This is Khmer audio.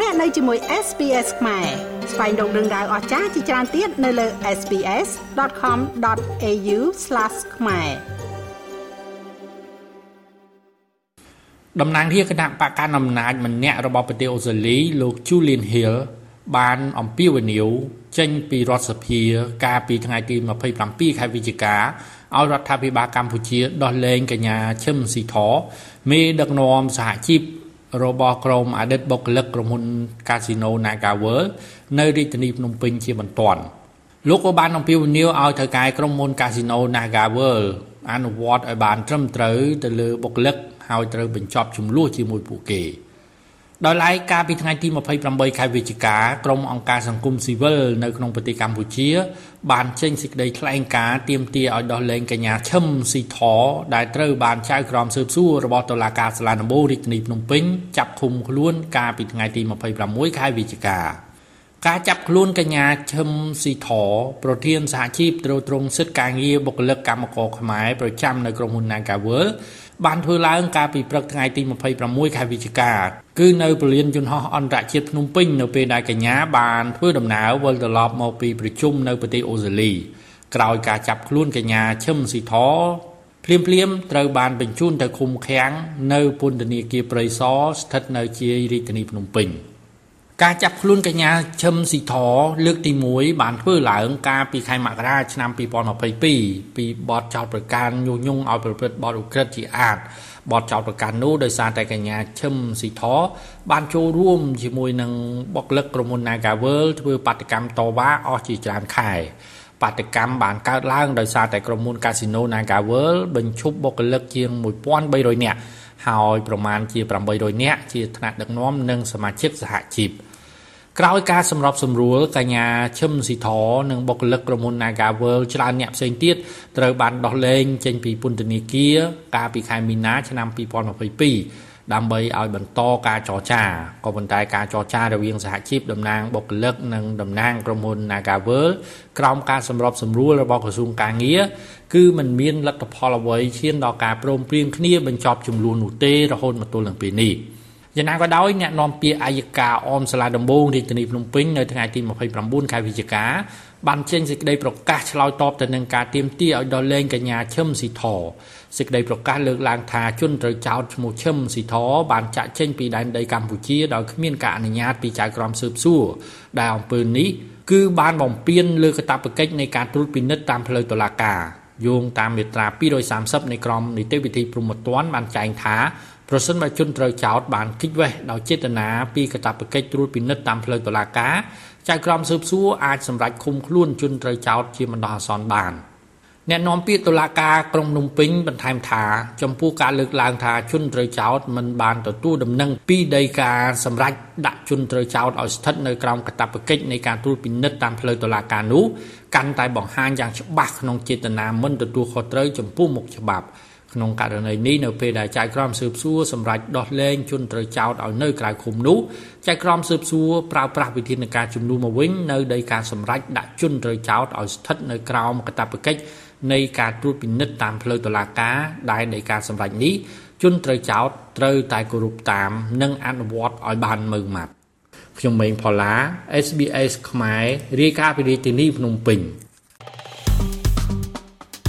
លោកអ្នកនៅជាមួយ SPS ខ្មែរស្វែងរកដឹងដៅអស្ចារ្យជាច្រើនទៀតនៅលើ SPS.com.au/ ខ្មែរតំណាងរាជគណៈបកកណ្ដាលអំណាចម្នាក់របស់ប្រទេសអូស្ត្រាលីលោក Julian Hill បានអំពាវនាវចេញពីរដ្ឋសភា កាលពីថ្ងៃទី27ខែវិច្ឆិកាឲ្យរដ្ឋាភិបាលកម្ពុជាដោះលែងកញ្ញាឈឹមស៊ីធមេដឹកនាំសហជីព របស់ក្រុមអតីតបុគ្គលិកក្រុមហ៊ុនកាស៊ីណូ Naga World នៅរាជធានីភ្នំពេញជាបន្ទាន់លោកក៏បានអំពាវនាវឲ្យថៅកែក្រុមហ៊ុនកាស៊ីណូ Naga World អនុវត្តឲ្យបានត្រឹមត្រូវទៅលើបុគ្គលិកហើយត្រូវបញ្ចប់ចំនួនជាមួយពួកគេ។ ដោយឡែកកាលពីថ្ងៃទី28ខែវិច្ឆិកាក្រុមអង្គការសង្គមស៊ីវិលនៅក្នុងប្រទេសកម្ពុជា បានចេញសេចក្តីថ្លែងការណ៍ទាមទារឲ្យដោះលែងកញ្ញាឈឹមស៊ីធដែលត្រូវបានចៅក្រមស៊ើបសួររបស់តុលាការសាលាដំបូងរាជធានីភ្នំពេញចាប់ឃុំខ្លួនកាលពីថ្ងៃទី26ខែវិច្ឆិកាការចាប់ខ្លួនកញ្ញាឈឹមស៊ីធប្រធានសហជីពត្រួតត្រងសិទ្ធិការងារបុគ្គលិកកម្មករខ្មែរប្រចាំនៅក្រុមហ៊ុន Nagaworld បានធ្វើឡើងកាលពីព្រឹកថ្ងៃទី26ខែវិច្ឆិកាគឺនៅពលានយន្តហោះអន្តរជាតិភ្នំពេញនៅពេលដែលកញ្ញាបានធ្វើដំណើរវិលត្រឡប់មកពីប្រជុំនៅប្រទេសអូស្ត្រាលីក្រោយការចាប់ខ្លួនកញ្ញាឈឹមស៊ីធភ្លាមភ្លាមត្រូវបានបញ្ជូនទៅឃុំឃាំងនៅពន្ធនាគារព្រៃសរស្ថិតនៅជាយរាជធានីភ្នំពេញ។ ការចាប់ខ្លួនកញ្ញាឈឹមស៊ីធលើកទី1បានធ្វើឡើង កាលពីខែមករាឆ្នាំ2022ពីបទចោទប្រកាន់ញុះញង់ឲ្យប្រព្រឹត្តបទឧក្រិដ្ឋជាអាតបទចោទប្រកាន់នោះដោយសារតែកញ្ញាឈឹមស៊ីធបានចូលរួមជាមួយនឹងបុគ្គលិកក្រុមហ៊ុន Nagavel ធ្វើបាតកម្មតវ៉ាអស់ជាច្រើនខែបាតកម្មបានកើតឡើងដោយសារតែក្រុមហ៊ុន Casino Nagavel បញ្ឈប់បុគ្គលិកជាង1300នាក់ ហើយប្រមាណជា800នាក់ជាថ្នាក់ដឹកនាំនិងសមាជិកសហជីពក្រោយការសម្របសម្រួលកញ្ញាឈឹមស៊ីធនិងបុគ្គលិកក្រុមហ៊ុន Naga World ច្រើនអ្នកផ្សេងទៀតត្រូវបានដោះលែងចេញពីពន្ធនាគារកាលពីខែមីនាឆ្នាំ2022 ដើម្បីឲ្យបន្តការចរចាក៏ប៉ុន្តែការចរចារវាងសហជីពតំណាងបុគ្គលិកនិងតំណាងក្រុមហ៊ុន Naga World ក្រោមការសម្របសម្រួលរបស់ក្រសួងការងារគឺมันមានលទ្ធផលអ្វីឈានដល់ការព្រមព្រៀងគ្នាបញ្ចប់ចំនួននោះទេរហូតមកទល់នឹងពេលនេះ។យ៉ាងណាក៏ដោយអ្នកនាំពាក្យអัยការអមសាលាដំបងរាជធានីភ្នំពេញនៅថ្ងៃទី29ខែវិច្ឆិកា បានចេញសេចក្តីប្រកាសឆ្លើយតបទៅនឹងការទាមទារឲ្យដោះលែងកញ្ញាឈឹមស៊ីធសេចក្តីប្រកាសលើកឡើងថាជនត្រូវចោទឈ្មោះឈឹមស៊ីធបានចាក់ចេញពីដែនដីកម្ពុជាដោយគ្មានការអនុញ្ញាតពីចៅក្រមស៊ើបសួរដែលអំពើនេះគឺបានបំពានលើកាតព្វកិច្ចនៃការត្រួតពិនិត្យតាមផ្លូវតុលាការយោងតាមមាត្រា230នៃក្រមនីតិវិធីព្រហ្មទណ្ឌបានចែងថា ប្រសិនបើជនត្រូវចោទបានគិតវេះដោយចេតនាពីកាតព្វកិច្ចត្រួតពិនិត្យតាមផ្លូវតុលាការចៅក្រមស៊ើបសួរអាចសម្រេចឃុំខ្លួនជនត្រូវចោទជាបណ្ដោះអាសន្នបានអ្នកនាំពាក្យតុលាការក្រុងភ្នំពេញបន្ថែមថាចំពោះការលើកឡើងថាជនត្រូវចោទមិនបានទទួលដំណឹងពីដីកាសម្រេចដាក់ជនត្រូវចោទឲ្យស្ថិតនៅក្រោមកាតព្វកិច្ចនៃការត្រួតពិនិត្យតាមផ្លូវតុលាការនោះកាន់តែបង្ហាញយ៉ាងច្បាស់ក្នុងចេតនាមិនទទួលខុសត្រូវចំពោះមុខច្បាប់ ក្នុងករណីនេះនៅពេលដែលចៅក្រមស៊ើបសួរសម្រាប់ដោះលែងជនត្រូវចោទឲ្យនៅក្រៅឃុំនោះចៅក្រមស៊ើបសួរប្រើប្រាស់វិធានការជំនួសមកវិញនៅដីការសម្រេចដាក់ជនត្រូវចោទឲ្យស្ថិតនៅក្រោមកាតព្វកិច្ចនៃការត្រួតពិនិត្យតាមផ្លូវតុលាការដែលនៃការសម្រេចនេះជនត្រូវចោទត្រូវតែគោរពតាម និងអនុវត្តឲ្យបានម៉ឺងម៉ាត់ខ្ញុំម៉េងផល្លា SBS ខ្មែររាយការណ៍ពីរាជធានីភ្នំពេញ